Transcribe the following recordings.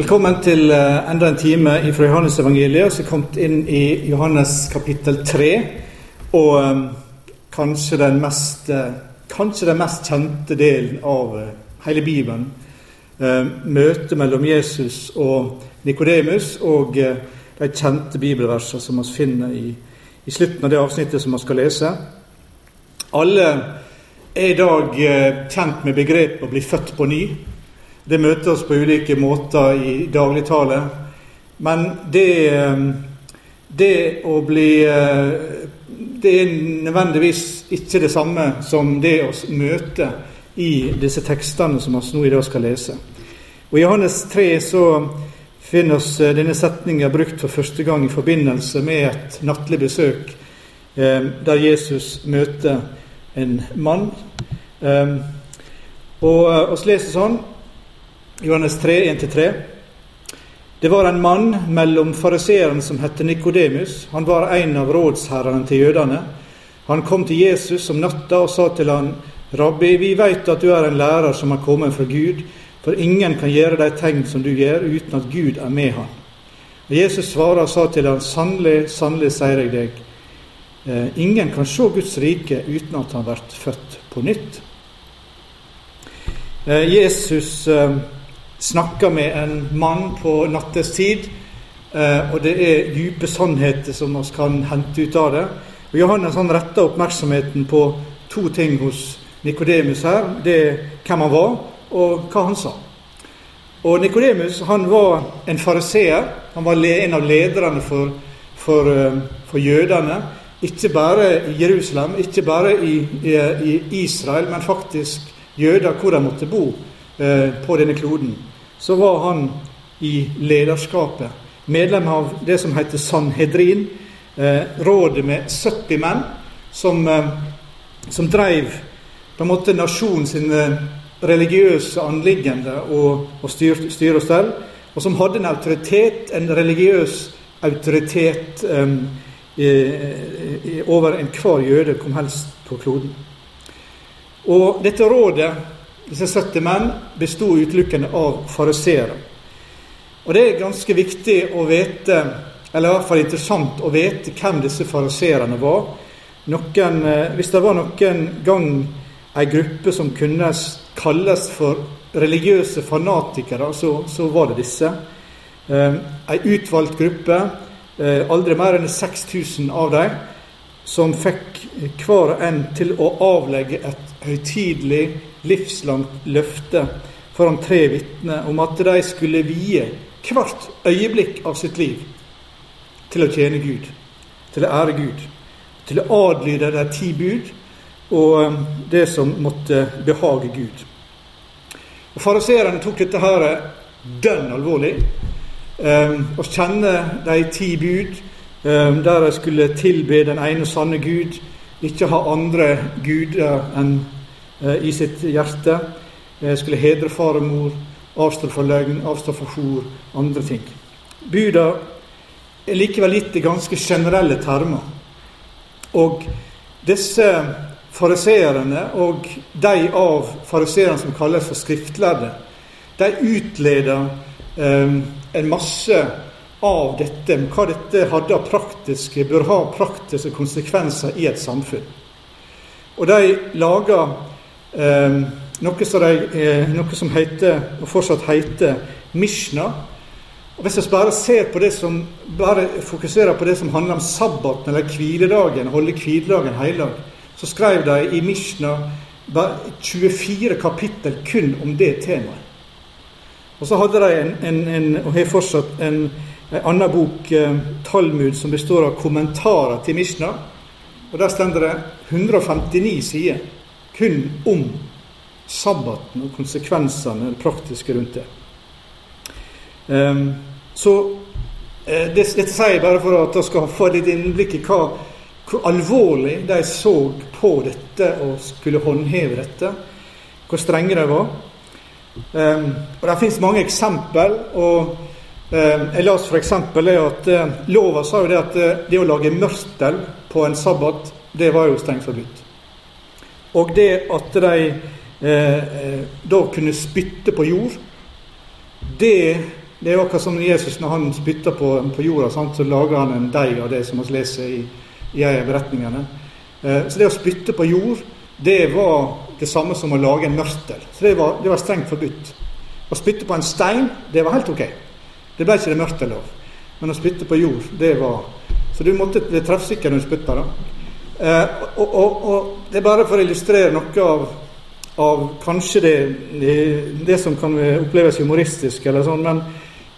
Velkommen til eh, enda en time fra Johannesevangeliet, som er kommet inn i Johannes kapittel 3. Og um, kanskje, den mest, uh, kanskje den mest kjente delen av hele Bibelen. Møtet mellom Jesus og Nikodemus og de kjente bibelversene som vi finner i, i, slutten av det avsnittet som vi skal lese. Alle er i dag kjent med begrepet 'å bli født på ny'. Det møter oss på ulike måter i dagligtale. Men det, eh, det å bli eh, Det er nødvendigvis ikke det samme som det å møte i disse tekstene som vi nå i dag skal lese. Og I Johannes 3 så finner oss eh, denne setningen brukt for første gang i forbindelse med et nattlig besøk der Jesus møter en mann. Og vi leser sånn Johannes 3, 1-3. Det var en mann mellom fariseeren som het Nikodemus. Han var en av rådsherrene til jødene. Han kom til Jesus om natta og sa til han, Rabbi, vi veit at du er en lærer som har kommet fra Gud, for ingen kan gjøre de tegn som du gjør, uten at Gud er med han. Og Jesus svarer og sa til han, sannelig, sannelig sier jeg deg, eh, ingen kan se Guds rike uten at han blir født på nytt. Eh, Jesus eh, snakker med en mann på nattestid. Eh, og det er dype sannheter som vi kan hente ut av det. Og Johannes han retter oppmerksomheten på to ting hos Nikodemus her. Det er hvem han var, og hva han sa. Og Nikodemus var en fariseer. Han var en av lederne for, for, eh, for, jødene. Ikke bare i Jerusalem, ikke bare i, i, i Israel, men faktisk jøder hvor de måtte bo eh, på denne kloden så var han i lederskapet. Medlem av det som heter Sanhedrin, eh, rådet med 70 menn, som, eh, som drev på en måte nasjonen sine religiøse anliggende og, og styr, styr og stell, og som hadde en autoritet, en religiøs autoritet eh, over enhver jøde kom helst på kloden. Og dette rådet disse 70 menn besto utelukkende av fariseere. Og det er ganske viktig å vite, eller i hvert fall interessant å vite, hvem disse fariseerne var. Noen, eh, hvis det var noen gang ei gruppe som kunne kalles for religiøse fanatikere, så, så var det disse. Eh, ei utvalgt gruppe, eh, aldri mer enn 6000 av dem, som fikk hver og en til å avlegge et høytidelig livslangt løfte foran tre vitner om at de skulle vie hvert øyeblikk av sitt liv til å tjene Gud, til å ære Gud, til å adlyde de ti bud og um, det som måtte behage Gud. Og Fariseerne tok dette her dønn alvorlig. Um, å kjenne de ti bud, um, der de skulle tilbe den ene sanne Gud, ikke ha andre guder enn Eh, i sitt hjerte. Jeg skulle hedre far og mor, avstå fra løgn, avstå fra hor, andre ting. Buda er likevel gitt i ganske generelle termer. Og disse fariseerne, og de av fariseerne som kalles for skriftlærde, de utleder eh, en masse av dette, hva dette hadde av praktiske, bør ha praktiske konsekvenser i et samfunn. Og de lager eh, noe som, de, eh, noe som heter, og fortsatt heter, Mishna. Og Hvis vi bare ser på det som, bare fokuserer på det som handler om sabbaten eller hviledagen, holde hviledagen heilag, så skrev de i Mishna 24 kapittel kun om det temaet. Og så hadde de en, en, en og har fortsatt en, en annen bok, eh, Talmud, som består av kommentarer til Mishna. Og Der stender det 159 sider kun om sabbaten og konsekvensene det praktiske rundt det. Um, så uh, Dette sier jeg bare for at dere skal få litt innblikk i hva, hvor alvorlig de så på dette og skulle håndheve dette. Hvor strenge de var. Um, og Det fins mange eksempel. og Jeg leste f.eks. at uh, lova sa jo det at uh, det å lage mørstel på en sabbat, det var jo strengt forbudt. Og det at de eh, eh, da kunne spytte på jord, det Det er jo akkurat som Jesus når han spytter på, på jorda, sant, så lager han en deig av det, som vi leser i, i en av beretningene. Eh, så det å spytte på jord, det var det samme som å lage en mørtel. Så det var, det var strengt forbudt. Å spytte på en stein, det var helt ok. Det ble ikke det mørtel lov Men å spytte på jord, det var Så du måtte være treffsikker når du spytta. Eh, og, og, og, det er bare for å illustrere noe av, av kanskje det, det, det, som kan oppleves humoristisk, eller sånn, men,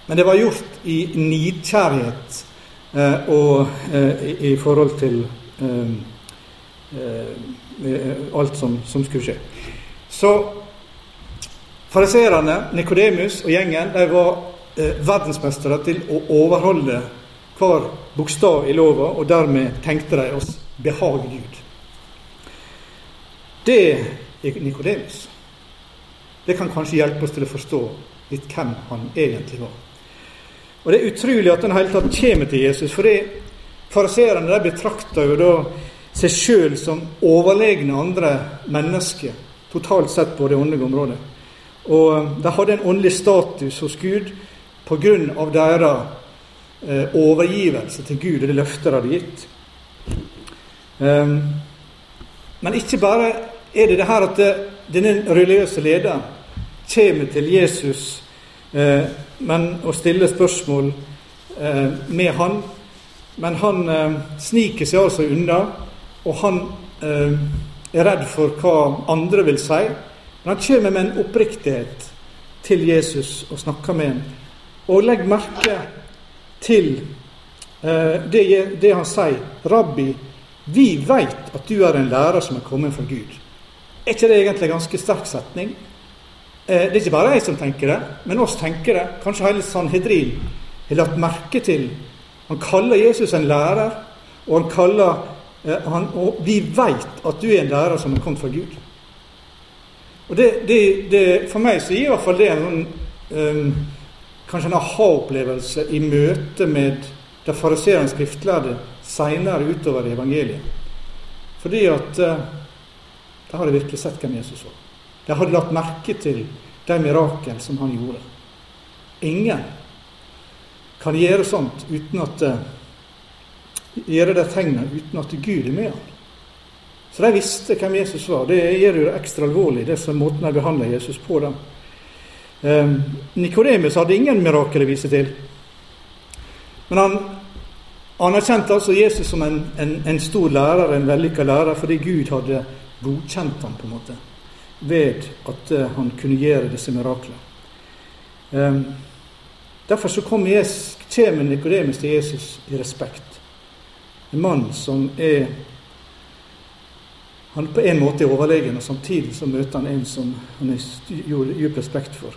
men det var gjort i nidkjærlighet eh, og eh, i, i, forhold til eh, eh, alt som, som, skulle skje. Så fariserene, Nikodemus og gjengen, de var eh, verdensmestere til å overholde hver bokstav i lova, og dermed tenkte de oss behag Gud. Det er Nikodemus. Det kan kanskje hjelpe oss til å forstå litt hvem han egentlig var. Og Det er utrolig at han hele tatt kommer til Jesus, for fariseerne betrakter jo da seg sjøl som overlegne andre mennesker, totalt sett på det åndelige området. Og de hadde en åndelig status hos Gud pga. deres eh, overgivelse til Gud og det løftet de hadde gitt. Um, men ikke bare er det det her at denne religiøse lederen kommer til Jesus eh, men å stille spørsmål eh, med han. Men han eh, sniker seg altså unna, og han eh, er redd for hva andre vil si. Men han kommer med en oppriktighet til Jesus og snakker med ham. Og legg merke til eh, det, det han sier. Rabbi, vi veit at du er en lærer som er kommet fra Gud. Er ikke det egentlig en ganske sterk setning? Eh, det er ikke bare jeg som tenker det, men oss tenker det. Kanskje hele Sanhedrin har lagt merke til Han kaller Jesus en lærer, og han kaller eh, han, Og vi veit at du er en lærer som er kommet fra Gud. Og det, det, det, For meg så gir i hvert fall det en um, kanskje en aha-opplevelse i møte med de fariserende skriftlærde seinere utover i evangeliet. Fordi at uh, de hadde virkelig sett hvem Jesus var. De hadde lagt merke til de mirakel som han gjorde. Ingen kan gjøre sånt uten at uh, gjøre de tegnene uten at Gud er med ham. Så de visste hvem Jesus var. Det gjør det ekstra alvorlig, det som måten de behandler Jesus på. da. Um, Nikodemus hadde ingen mirakel å vise til. Men han anerkjente altså Jesus som en, en, en stor lærer, en vellykka lærer, fordi Gud hadde godkjent ham på en måte ved at uh, han kunne gjøre disse miraklene. Um, derfor så kom kommer Nikodemus til Jesus i respekt. En mann som er han på en måte er overlegen, og samtidig så møter han en som han har dyp respekt for.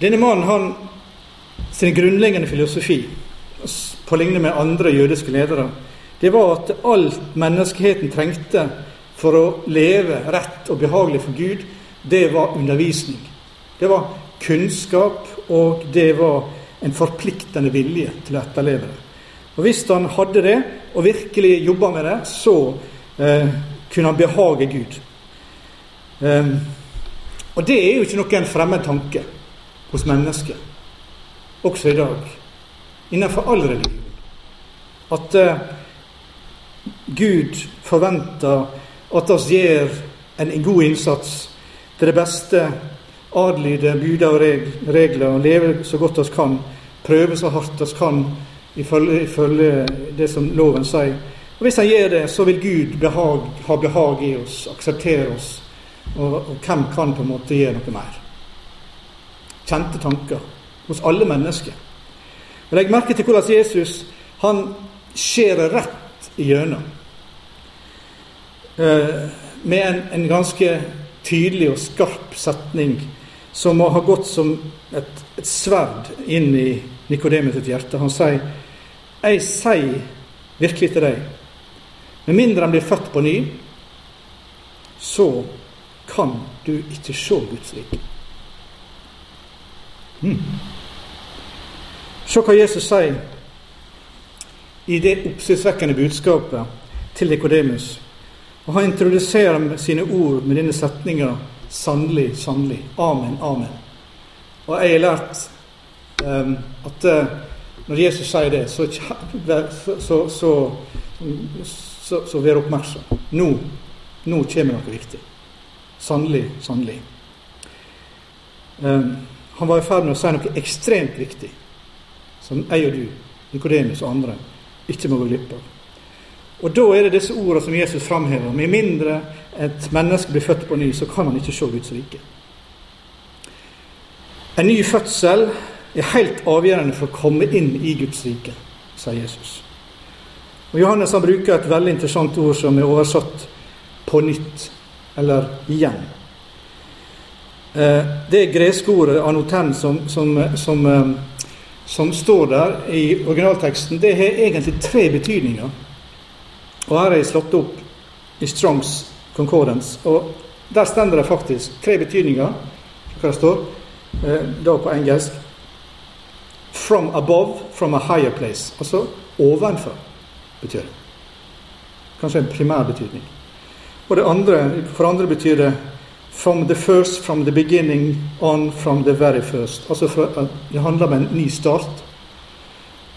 Denne mannen han sin grunnleggende filosofi på lignende med andre jødiske ledere, det var at alt menneskeheten trengte for å leve rett og behagelig for Gud, det var undervisning. Det var kunnskap, og det var en forpliktende vilje til å etterleve det. Og Hvis han hadde det, og virkelig jobba med det, så eh, kunne han behage Gud. Eh, og det er jo ikke noen fremmed tanke hos mennesker, også i dag innenfor all religion. At eh, Gud forventer at oss gjør en god innsats til det beste, adlyde buder og regler og leve så godt oss kan, prøve så hardt oss kan ifølge, ifølge det som loven sier. Og Hvis han gjør det, så vil Gud behag, ha behag i oss, akseptere oss. Og, og hvem kan på en måte gjøre noe mer? Kjente tanker hos alle mennesker. Og Legg merke til hvordan Jesus han skjærer rett igjennom. Eh, med en, en, ganske tydelig og skarp setning som må ha gått som et, et sverd inn i Nikodemus sitt hjerte. Han sier, 'Jeg sier virkelig til deg, med mindre en blir født på ny, så kan du ikke se Guds rike.' Hmm. Se hva Jesus sier i det oppsiktsvekkende budskapet til Nikodemus. Og Han introduserer sine ord med denne setninga 'sannelig, sannelig'. Amen, amen. Og jeg har lært um, at uh, når Jesus sier det, så, så, så, så vær oppmerksom. Nå, nå kommer noe viktig. Sannelig, sannelig. Um, han var i ferd med å si noe ekstremt viktig, som jeg og du, Nikodemus og andre, ikke må gå glipp av. Og da er det disse ordene som Jesus framhever. Med mindre et menneske blir født på ny, så kan han ikke se Guds rike. En ny fødsel er helt avgjørende for å komme inn i Guds rike, sier Jesus. Og Johannes han bruker et veldig interessant ord som er oversatt 'på nytt', eller 'igjen'. Eh, det greske ordet 'anoten' som, som, som, eh, som står der i originalteksten, det har egentlig tre betydninger. Og her er jeg slått opp i Strongs Concordance, og der stender det faktisk tre betydninger. Hva det står eh, da på engelsk. From above, from a higher place. Altså ovenfor, betyr det. Kanskje en primær betydning. Og det andre, for andre betyr det from the first, from the beginning, on from the very first. Altså for, det handler om en ny start.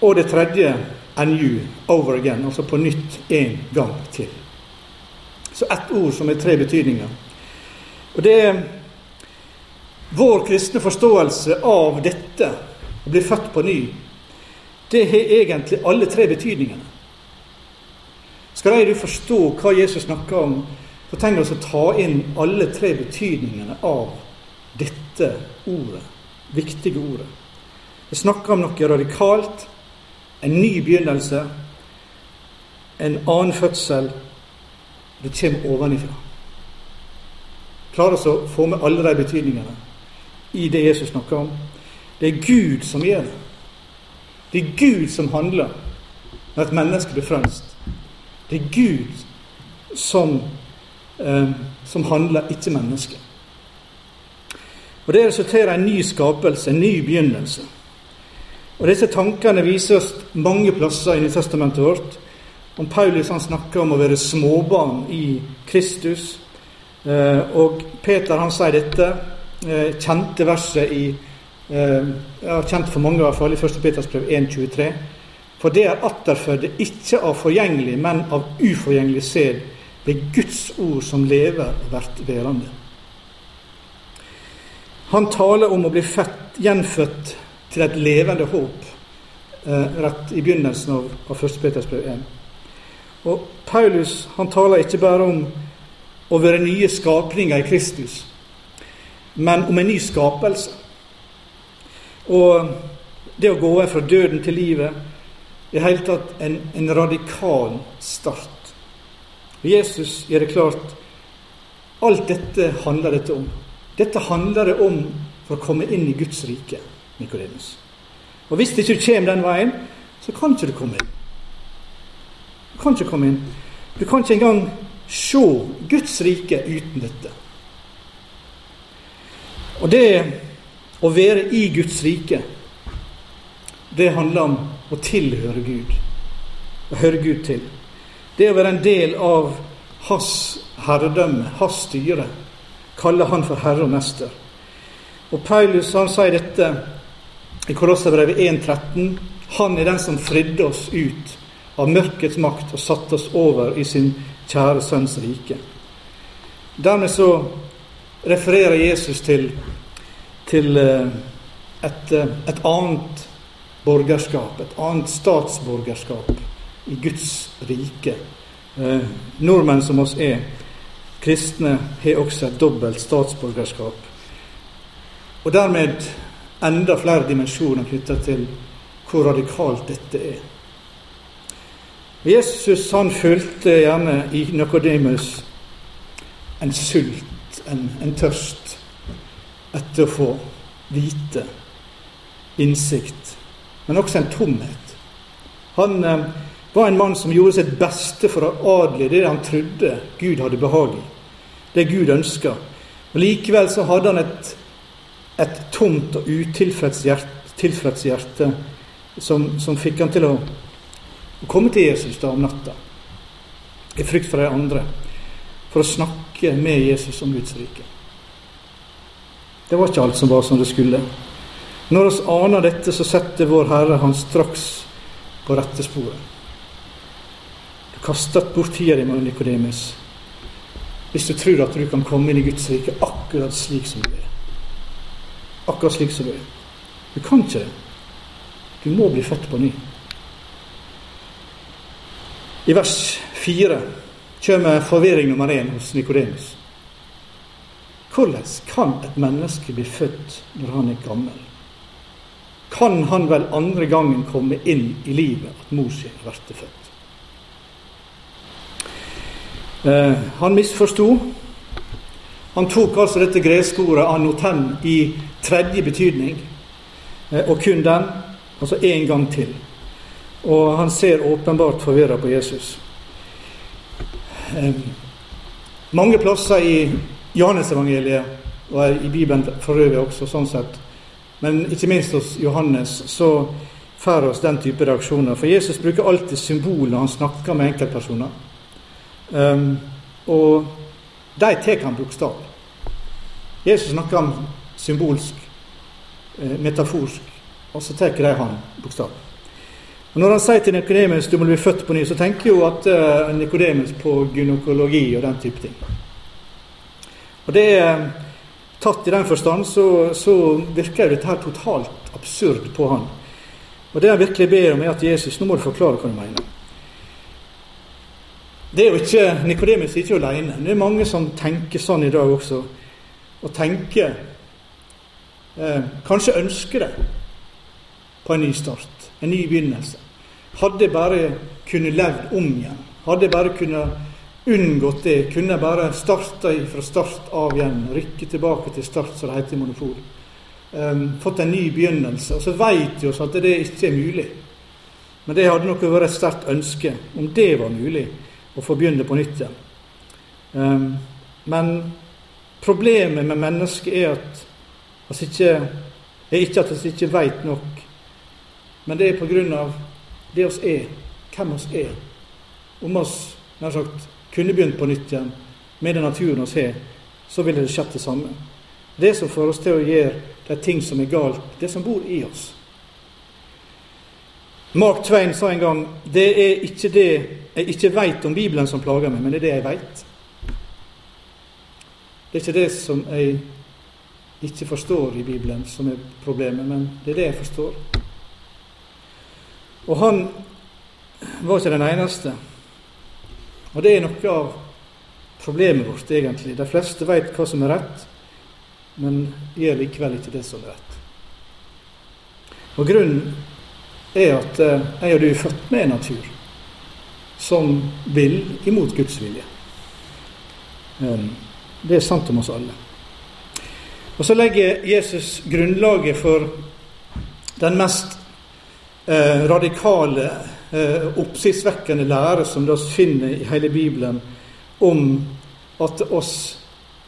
Og det tredje anew, over again, altså på nytt en gang til. Så ett ord som er tre betydninger. Og det er vår kristne forståelse av dette, å bli født på ny, det har egentlig alle tre betydningene. Skal du forstå hva Jesus snakker om, så trenger vi å ta inn alle tre betydningene av dette ordet, viktige ordet. Vi snakker om noe radikalt, en ny begynnelse, en annen fødsel. Det kommer ovenifra. Klarer oss å få med alle de betydningene i det Jesus snakker om. Det er Gud som gjør det. Det er Gud som handler når et menneske blir frelst. Det er Gud som, eh, som handler, ikke mennesket. Og Det resulterer i en ny skapelse, en ny begynnelse. Og Disse tankene viser oss mange plasser i Nytestamentet vårt. Om Paulus han snakker om å være småbarn i Kristus. Eh, og Peter han sier dette eh, kjente verset i eh, Kjent for mange, i hvert fall, i 1. Peters brev 1,23. For det er atterfødde ikke av forgjengelig, men av uforgjengelig sæd, ved Guds ord som lever og blir værende. Han taler om å bli født, gjenfødt til et levende håp eh, rett i begynnelsen av, av 1. Peters brev 1. Og Paulus han taler ikke bare om å være nye skapninger i Kristus, men om en ny skapelse. Og det å gå fra døden til livet i det hele tatt en, en radikal start. Jesus gjør det klart alt dette handler dette om. Dette handler det om for å komme inn i Guds rike. Nikodemus. Og hvis ikke du kommer den veien, så kan ikke du komme inn. Du kan ikke komme inn. Du kan ikke engang se Guds rike uten dette. Og det å være i Guds rike, det handler om å tilhøre Gud. Å høre Gud til. Det å være en del av hans herredømme, hans styre. Kaller han for herre og mester. Og Paulus han sier dette i Kolosserbrevet 1,13.: Han er den som fridde oss ut av mørkets makt og satte oss over i sin kjære Sønns rike. Dermed så refererer Jesus til, til eh, et, eh, et, annet borgerskap, et annet statsborgerskap i Guds rike. Eh, nordmenn som oss er, kristne, har også et dobbelt statsborgerskap. Og dermed enda flere dimensjoner knytta til hvor radikalt dette er. Jesus han følte gjerne i Nokodemus en sult, en, en tørst, etter å få vite, innsikt, men også en tomhet. Han eh, var en mann som gjorde sitt beste for å adle det han trodde Gud hadde behag i, det Gud ønska. Likevel så hadde han et et tomt og utilfreds hjerte, hjerte som, som, fikk han til å, å, komme til Jesus da om natta, i frykt for de andre, for å snakke med Jesus om Guds rike. Det var ikke alt som var som det skulle. Når vi aner dette, så setter vår Herre Han straks på rette sporet. Kastet bort tida di med Nikodemus hvis du tror at du kan komme inn i Guds rike akkurat slik som du er. Akkurat slik som du er. Du kan ikke det. Du må bli født på ny. I vers fire kommer forvirring nummer én hos Nikodemus. Hvordan kan et menneske bli født når han er gammel? Kan han vel andre gangen komme inn i livet at mor si blir født? Eh, han misforsto. Han tok altså dette greske ordet 'anotem' i tredje betydning, eh, og kun den, altså én gang til. Og han ser åpenbart forvirra på Jesus. Eh, mange plasser i Johannesevangeliet, og i Bibelen for øvrig også, sånn sett, men ikke minst hos Johannes, så får oss den type reaksjoner. For Jesus bruker alltid symboler når han snakker med enkeltpersoner. Um, og de tar han bokstavelig. Jesus snakker om symbolsk, eh, metaforsk, og så tar de han bokstavelig. Og Når han sier til Nikodemus du må bli født på ny, så tenker jo at uh, Nikodemus på gynekologi og den type ting. Og det er Tatt i den forstand så, så virker dette her totalt absurd på han. Og det han virkelig ber om, er at Jesus, nå må du forklare hva du mener. Det er jo ikke, Nikodemus ikke alene. Det er mange som tenker sånn i dag også. Og tenker eh, Kanskje ønsker det på en ny start, en ny begynnelse. Hadde jeg bare kunne levd om igjen. Hadde jeg bare kunne unngått det. Kunne jeg bare starta fra start av igjen. Rykke tilbake til start, som det heter i Monopol. Um, fått en ny begynnelse. Og så veit vi oss at det ikke er mulig. Men det hadde nok vært et sterkt ønske, om det var mulig og få begynne på nytt igjen. Um, men problemet med mennesket er at vi ikke, er ikke at vi ikke veit nok, men det er av det oss er, hvem oss er. Om oss nær sagt, kunne begynt på nytt igjen med den naturen vi har, så ville det skjedd det samme. Det som får oss til å gjøre de ting som er galt, det som bor i oss. Mark Twain sa en gang det er ikke det jeg ikke veit om Bibelen som plager meg, men det er det jeg veit. Det er ikke det som jeg ikke forstår i Bibelen, som er problemet, men det er det jeg forstår. Og han var ikke den eneste. Og det er noe av problemet vårt, egentlig. De fleste veit hva som er rett, men gjør likevel ikke det som er rett. Og grunnen er at eh, jeg og du er født med natur som vil imot Guds vilje. Eh, det er sant om oss alle. Og så legger Jesus grunnlaget for den mest eh, radikale, eh, oppsiktsvekkende lære som vi finner i hele Bibelen, om at oss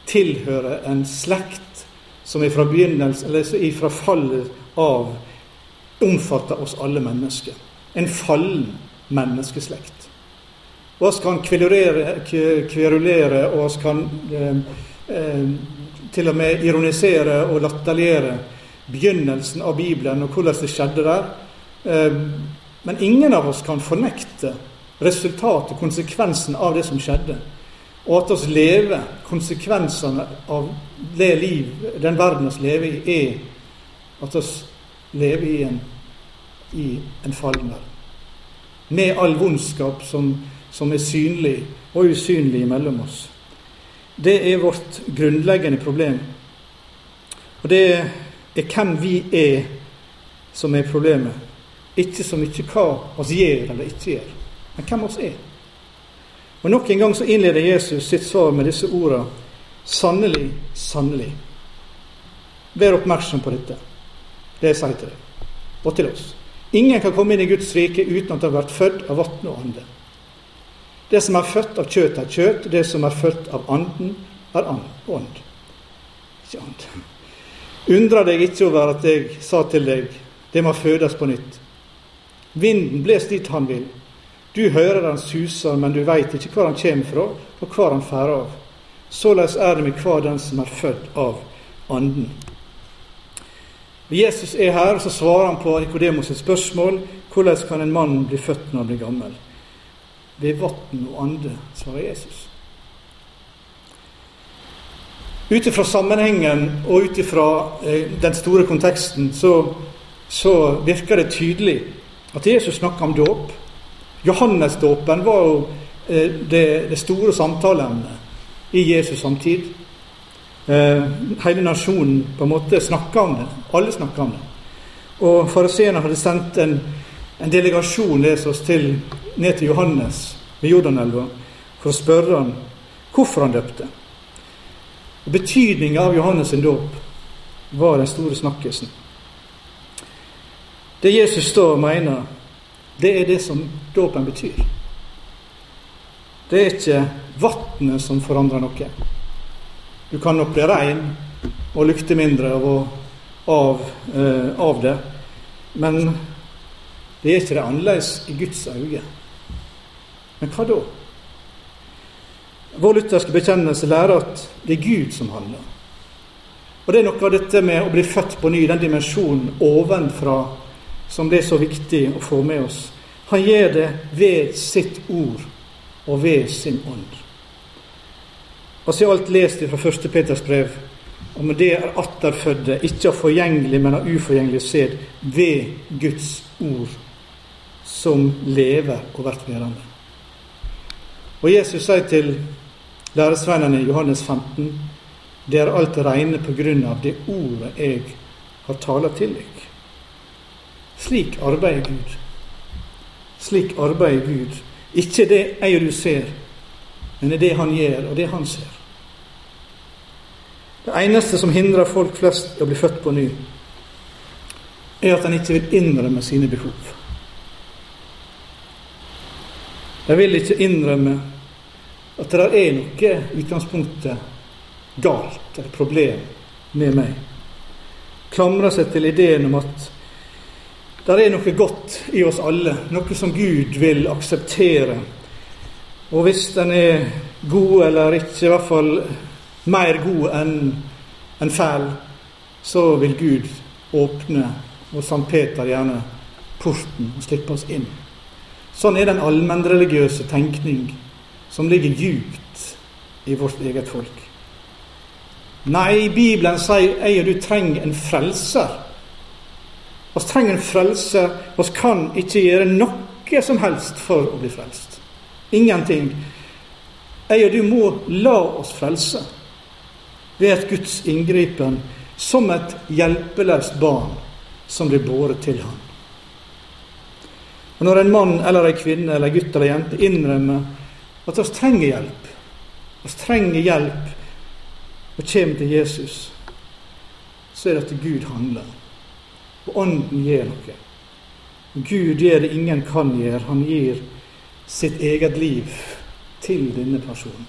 tilhører en slekt som er eller fra fallet av omfatter oss alle mennesker. En fallen menneskeslekt. Og oss kan kverulere, og oss kan eh, eh, til og med ironisere og latterliggjøre begynnelsen av Bibelen og hvordan det skjedde der. Eh, men ingen av oss kan fornekte resultatet, konsekvensen av det som skjedde. Og at oss lever konsekvensene av det liv, den verden vi lever i, er at oss leve i en, i en fallen verden. Med all vondskap som, som er synlig og usynlig mellom oss. Det er vårt grunnleggende problem. Og det er hvem vi er, som er problemet. Ikke så mye hva oss gjør eller ikke gjør, men hvem vi er. Og Nok en gang så innleder Jesus sitt svar med disse ordene sannelig, sannelig. Vær oppmerksom på dette. Det sier til deg, og til oss. Ingen kan komme inn i Guds rike uten at de har vært født av vann og ande. Det som er født av kjøtt, er kjøtt. Det som er født av anden, er ånd. Ikke and. Undra deg ikke over at jeg sa til deg, det må fødes på nytt. Vinden bles dit han vil. Du hører han suser, men du veit ikke hvor han kommer fra, og hvor han fer av. Såleis er det med hver den som er født av Anden. Jesus er her, og så svarer han på Nikodemos spørsmål hvordan kan en mann bli født når han blir gammel. Ved vann og ande, svarer Jesus. Ut ifra sammenhengen og ut ifra eh, den store konteksten så, så, virker det tydelig at Jesus snakker om dåp. Johannesdåpen var jo eh, det, det, store samtaleemnet i Jesus samtid. Eh, hele nasjonen på en måte snakka om det. Alle snakka om det. Og fariseerne hadde sendt en, en delegasjon les oss til, ned til Johannes ved Jordanelva for å spørre han hvorfor han døpte. Betydninga av Johannes' sin dåp var den store snakkisen. Det Jesus og mener, det er det som dåpen betyr. Det er ikke vannet som forandrer noe. Du kan nok bli rein og lukte mindre av, av, eh, av det, men det er ikke det annerledes i Guds øyne. Men hva da? Vår lutherske bekjennelse lærer at det er Gud som handler. Og det er noe av dette med å bli født på ny, den dimensjonen ovenfra, som det er så viktig å få med oss. Han gjør det ved sitt ord og ved sin ånd. Og så er alt lest fra 1. Peters brev om det er atterfødde, ikke av forgjengelig, men av uforgjengelig sæd, ved Guds ord, som lever og blir værende. Og Jesus sier til læresveinene i Johannes 15 det er alt reine på grunn av det ordet jeg har talt til deg. Slik arbeider Gud. Slik arbeider Gud. Ikke det jeg og du ser, men det er det Han gjør, og det Han ser. Det eneste som hindrer folk flest i å bli født på ny, er at en ikke vil innrømme sine behov. De vil ikke innrømme at det er noe utgangspunktet galt et problem med meg. Klamrer seg til ideen om at det er noe godt i oss alle, noe som Gud vil akseptere. Og hvis den er god eller ikke, i hvert fall mer god enn en fæl, så vil Gud åpne, og Sankt Peter gjerne, porten og slippe oss inn. Sånn er den allmennreligiøse tenkning som ligger djupt i vårt eget folk. Nei, Bibelen sier jeg og du trenger en frelser. Vi trenger en frelser. Vi kan ikke gjøre noe som helst for å bli frelst. Ingenting. Jeg og du må la oss frelse ved et Guds inngripen som et hjelpeløst barn som blir båret til ham. Og Når en mann eller en kvinne eller en gutt eller en jente innrømmer at vi trenger hjelp. Vi trenger hjelp og kommer til Jesus. Så er det at Gud handler. Og Ånden gjør noe. Gud gjør det ingen kan gjøre. Han gir sitt eget liv til denne personen.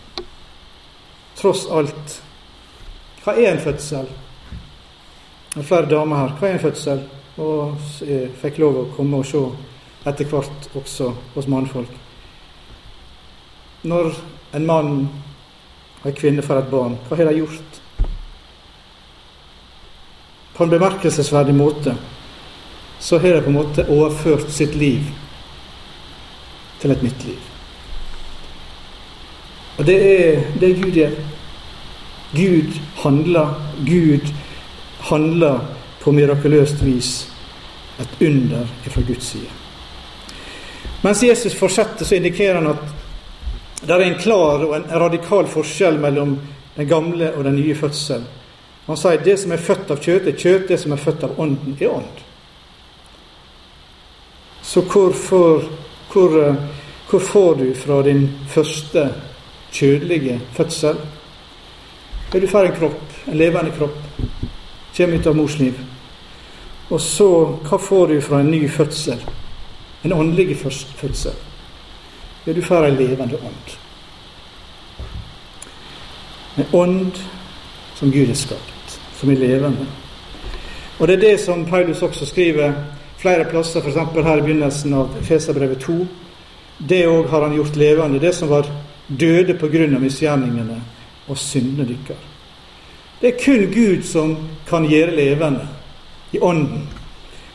Tross alt. Hva er en fødsel? Det er flere damer her. Hva er en fødsel? Og jeg fikk lov å komme og se etter hvert også hos mannfolk. Når en mann og en kvinne får et barn, hva har de gjort? På en bemerkelsesverdig måte så har de på en måte overført sitt liv til et nytt liv. Og det er det Gud gjør. Gud handler. Gud handler på mirakuløst vis et under fra Guds side. Mens Jesus fortsetter, så indikerer han at det er en klar og en radikal forskjell mellom den gamle og den nye fødsel. Han sier det som er født av kjøtt, er kjøtt. Det som er født av ånden, er ånd. Så hvor får, hvor, eh, hvor får du fra din første kjødelige fødsel? Er du får en kropp, en levende kropp, kommer ut av mors liv. Og så, hva får du fra en ny fødsel? En åndelig førstfødsel. Ja, du får ei levende ånd. En ånd som Gud har skapt, som er levende. Og det er det som Paulus også skriver flere plasser, f.eks. her i begynnelsen av Feserbrevet 2. Det òg har han gjort levende, det som var døde av misgjerningene og syndene deres. Det er kun Gud som kan gjøre levende. i ånden.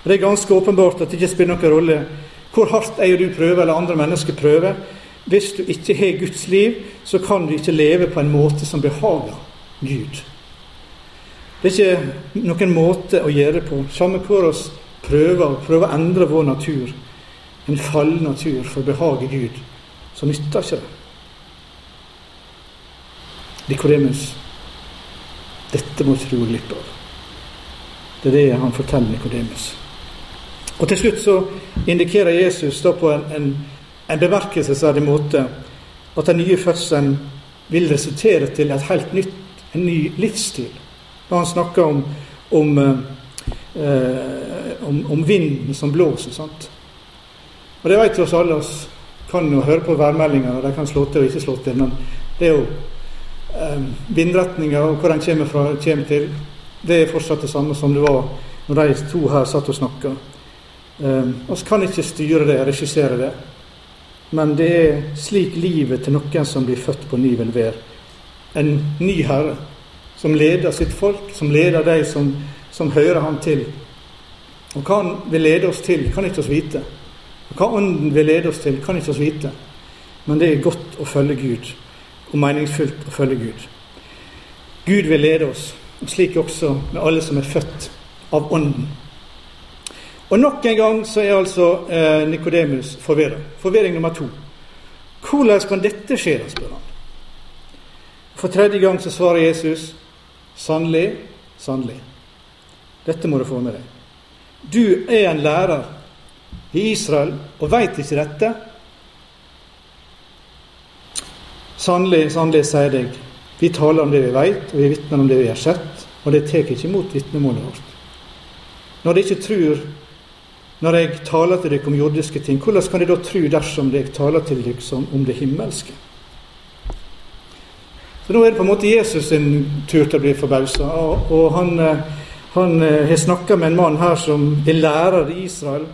Og Det er ganske åpenbart at det ikke spiller noen rolle hvor hardt og du prøver, eller andre mennesker prøver. Hvis du ikke har Guds liv, så kan du ikke leve på en måte som behager Gud. Det er ikke noen måte å gjøre det på. Samme hvor oss prøver, prøver å endre vår natur, en fallen natur, for å behage Gud, så nytter ikke det. Nikodemus, dette må du tro glipp av. Det er det han forteller Nikodemus. Og Til slutt så indikerer Jesus da på en, en, en bemerkelsesverdig måte at den nye fødselen vil resultere til et helt nytt, en ny livsstil. Da han snakker om, om, eh, om, om vinden som blåser. sant? Og det vet oss alle oss kan jo høre på værmeldingene, og de kan slå til og ikke slå til. Men det er jo eh, vindretninga og hvor den kommer, fra, kommer til, det er fortsatt det samme som det var når de to her satt og snakka. Eh, kan ikke styre det, regissere det. Men det er slik livet til noen som blir født på ny, vil være. En ny herre som leder sitt folk, som leder de som, som hører ham til. Og hva han vil lede oss til, kan ikke oss vite. Og hva Ånden vil lede oss til, kan ikke oss vite. Men det er godt å følge Gud, og meningsfullt å følge Gud. Gud vil lede oss, og slik også med alle som er født av Ånden. Og nok en gang så er altså eh, Nikodemus forvirra. Forvirring nummer to. Hvordan kan dette skje, da, spør han. For tredje gang så svarer Jesus Sannelig, sannelig. Dette må du få med deg. Du er en lærer i Israel og veit ikke dette. Sannelig, sannelig, sier deg, vi taler om det vi veit, og vi vitner om det vi har sett, og det tar ikke imot vitnemålet vårt. Når de ikke tror når jeg taler til dere om jordiske ting, hvordan kan de da tro dersom jeg taler til dere om det himmelske? Så Nå er det på en måte Jesus sin tur til å bli forbausa. Og, han, eh, han eh, har snakka med en mann her som er lærer i Israel,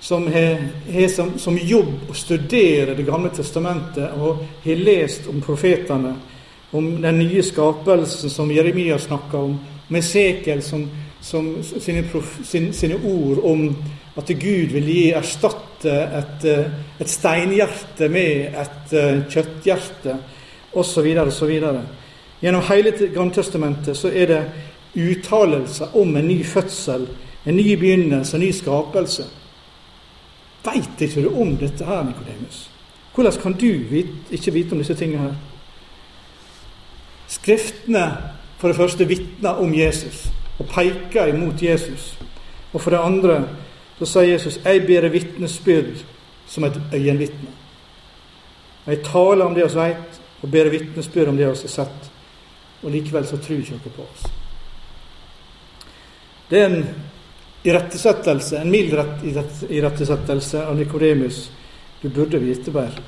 som har som, som, jobb å studere Det gamle testamentet og har lest om profetene, om den nye skapelsen som Jeremia snakka om, med Sekel som, som sine, prof, sin, sine, ord om at Gud vil gi erstatte et, eh, et steinhjerte med et kjøtthjerte osv. osv. Gjennom hele Gammeltestamentet så er det uttalelser om en ny fødsel, en ny begynnelse, en ny skapelse. Veit ikke du om dette her, Nikodemus? Hvordan kan du vite, ikke vite om disse tingene her? Skriftene for det første vitner om Jesus og peker imot Jesus. Og for det andre så sier Jesus 'Jeg ber vitnesbyrd som et øyenvitne'. Jeg taler om det vi vet, og ber vitnesbyrd om det vi har sett. Og likevel så tror ikke dere på oss. Det er en irettesettelse, en mild irettesettelse av Nikodemus. Du burde vite bedre.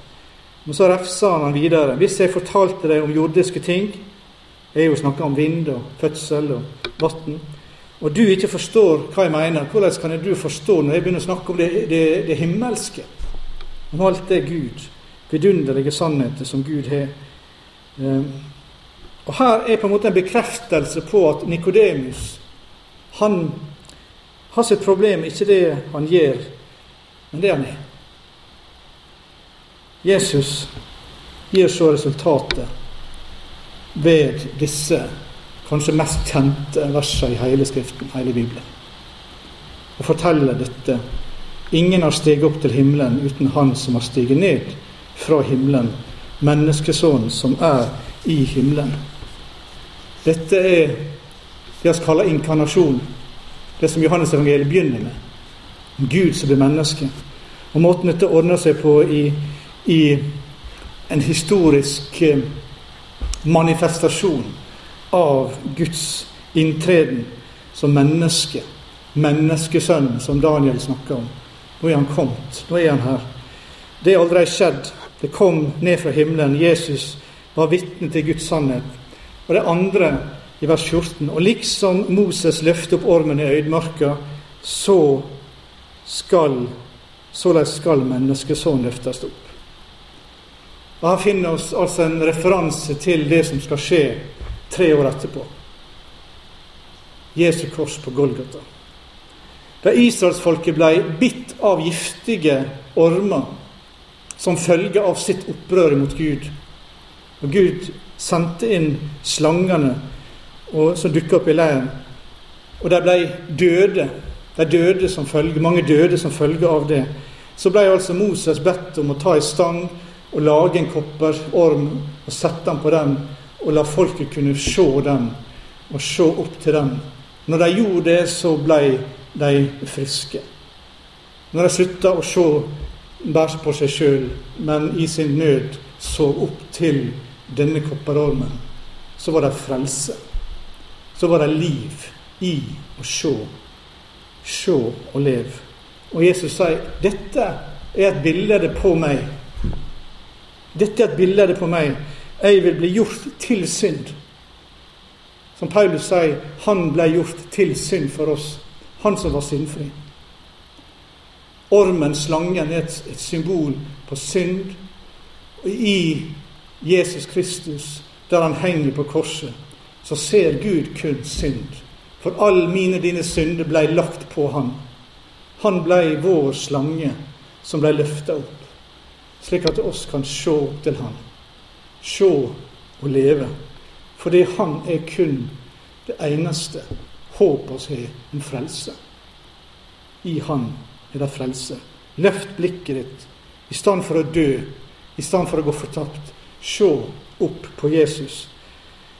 Men så refsa han han videre. Hvis jeg fortalte deg om jordiske ting Jeg har jo snakka om vind og fødsel og vann. Og du ikke forstår hva jeg mener, hvordan kan du forstå når jeg begynner å snakke om det, det, det himmelske? Om alt det Gud, vidunderlige sannheter som Gud har Ehm, og Her er på en måte en bekreftelse på at Nikodemus han har sitt problem ikke det han gjør, men det han er. Jesus gir så resultatet ved disse kanskje mest kjente versene i hele Skriften, hele Bibelen. Og forteller dette. Ingen har steget opp til himmelen uten Han som har steget ned fra himmelen menneskesonen som er i himmelen. Dette er det vi kaller inkarnasjon, det som Johannes evangeliet begynner med. Gud som blir menneske. Og måten dette ordner seg på i, i en historisk eh, manifestasjon av Guds inntreden som menneske. Menneskesønnen, som Daniel snakker om. Nå er han kommet. Nå er han her. Det er aldri skjedd det kom ned fra himmelen. Jesus var vitne til Guds sannhet. Og det andre i vers 14. Og liksom Moses løfte opp ormen i øydemarka, så skal såleis skal menneskesønnen løftes opp. Og Her finner vi altså en referanse til det som skal skje tre år etterpå. Jesu kors på Golgata. Da israelsfolket ble bitt av giftige ormer som følge av sitt opprør mot Gud. Og Gud sendte inn slangene som dukka opp i leiren. Og de ble døde. De døde som følge, mange døde som følge av det. Så ble altså Moses bedt om å ta ei stang og lage en kopperorm og sette den på den, og la folket kunne se den og se opp til den. Når de gjorde det, så ble de friske. Når de slutta å se bare på seg sjøl, men i sin nød så opp til denne kopperormen, så var det frelse. Så var det liv i å se. Se og leve. Og Jesus sier dette er et bilde på meg. Dette er et bilde på meg. Jeg vil bli gjort til synd. Som Paulus sier, han ble gjort til synd for oss. Han som var syndfri. Ormen, slangen, er et, et symbol på synd. I Jesus Kristus, der han henger på korset, så ser Gud kun synd. For all mine dine synder ble lagt på han. Han ble vår slange som ble løfta opp, slik at oss kan opp til han. Se og leve. Fordi han er kun det eneste håp vi har om frelse. I Han er det frelse. Løft blikket ditt. I stedet for å dø, i stedet for å gå fortapt, se opp på Jesus.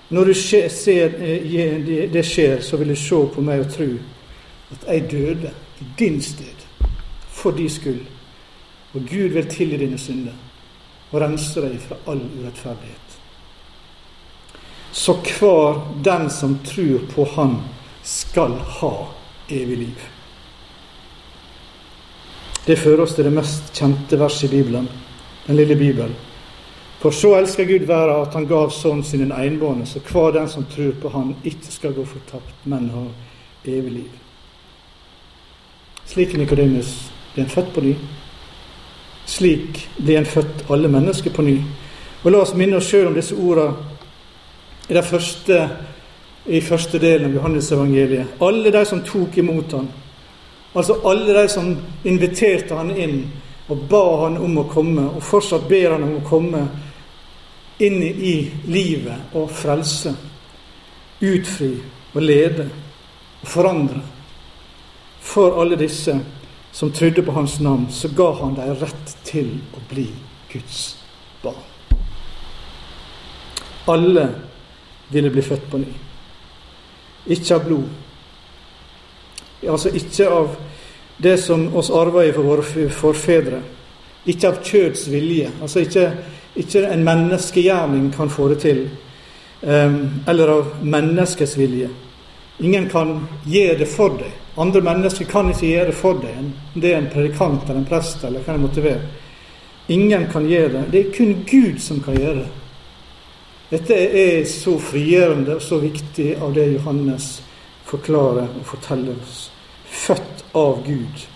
Når du ser eh, det skjer, så vil du se på meg og tro at jeg døde i din sted, for din skyld. Og Gud vil tilgi dine synder og rense deg fra all urettferdighet. Så hver den som tror på Han, skal ha evig liv. Det fører oss til det mest kjente verset i Bibelen, den lille Bibelen. For så elsker Gud verden at han gav Sønnen sin en enbårne, så hver den som tror på Han, ikke skal gå fortapt, men ha evig liv. Slik er Nikodemus Ble en født på ny. Slik blir en født alle mennesker på ny. Og La oss minne oss sjøl om disse ordene i første i første delen av Johannes-evangeliet. Alle de som tok imot han. Altså alle de som inviterte han inn og ba han om å komme, og fortsatt ber han om å komme inn i livet og frelse. Utfri og lede og forandre. For alle disse som trodde på hans navn, så ga han dem rett til å bli Guds barn. Alle ville bli født på ny. Ikke av blod. Altså ikke av det som oss arva for våre forfedre. Ikke av kjøds vilje. Altså ikke, ikke en menneskegjerning kan få det til. Um, eller av menneskets vilje. Ingen kan gjøre det for deg. Andre mennesker kan ikke gjøre det for deg. Det er en predikant eller en prest eller hva det måtte være. Ingen kan gjøre det. Det er kun Gud som kan gjøre det. Dette er så frigjørende og så viktig av det Johannes forklarer og forteller oss. Født av Gud.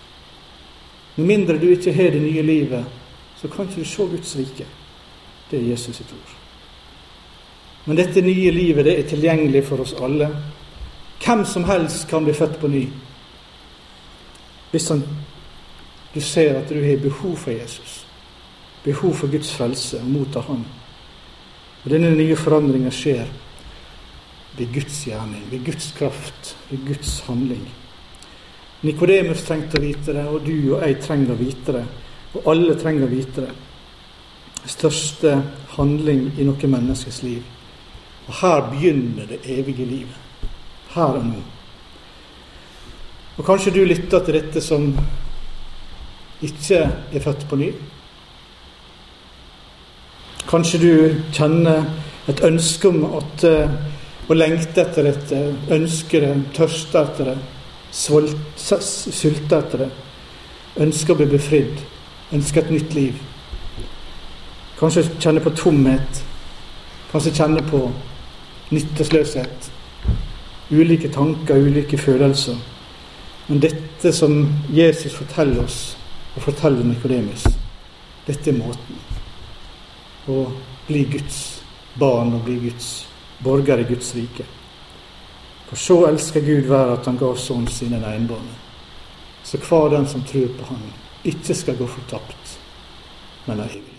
Med mindre du ikke har det nye livet, så kan ikke du se Guds rike. Det er Jesus sitt ord. Men dette nye livet det er tilgjengelig for oss alle. Hvem som helst kan bli født på ny. Hvis han, du ser at du har behov for Jesus, behov for Guds frelse, og motta Han. Og denne nye forandringa skjer ved Guds gjerning, ved Guds kraft, ved Guds handling. Nikodemus trengte å vite det, og du og jeg trenger å vite det. Og alle trenger å vite det. Største handling i noe menneskes liv. Og her begynner det evige livet. Her og nå. Og kanskje du lytter til dette som ikke er født på ny. Kanskje du kjenner et ønske om at, uh, å lengte etter dette, ønsker det, tørster etter det, sulter etter det. Ønsker å bli befridd, ønsker et nytt liv. Kanskje kjenner på tomhet. Kanskje kjenner på nytteløshet. Ulike tanker, ulike følelser. Men dette som Jesus forteller oss, og forteller Nikodemus, dette er måten å bli Guds barn og bli Guds borger i Guds rike. For så elsker Gud verden at han gav Sønnen sin en enbårne. så hver den som tror på Han, ikke skal gå fortapt, men er evig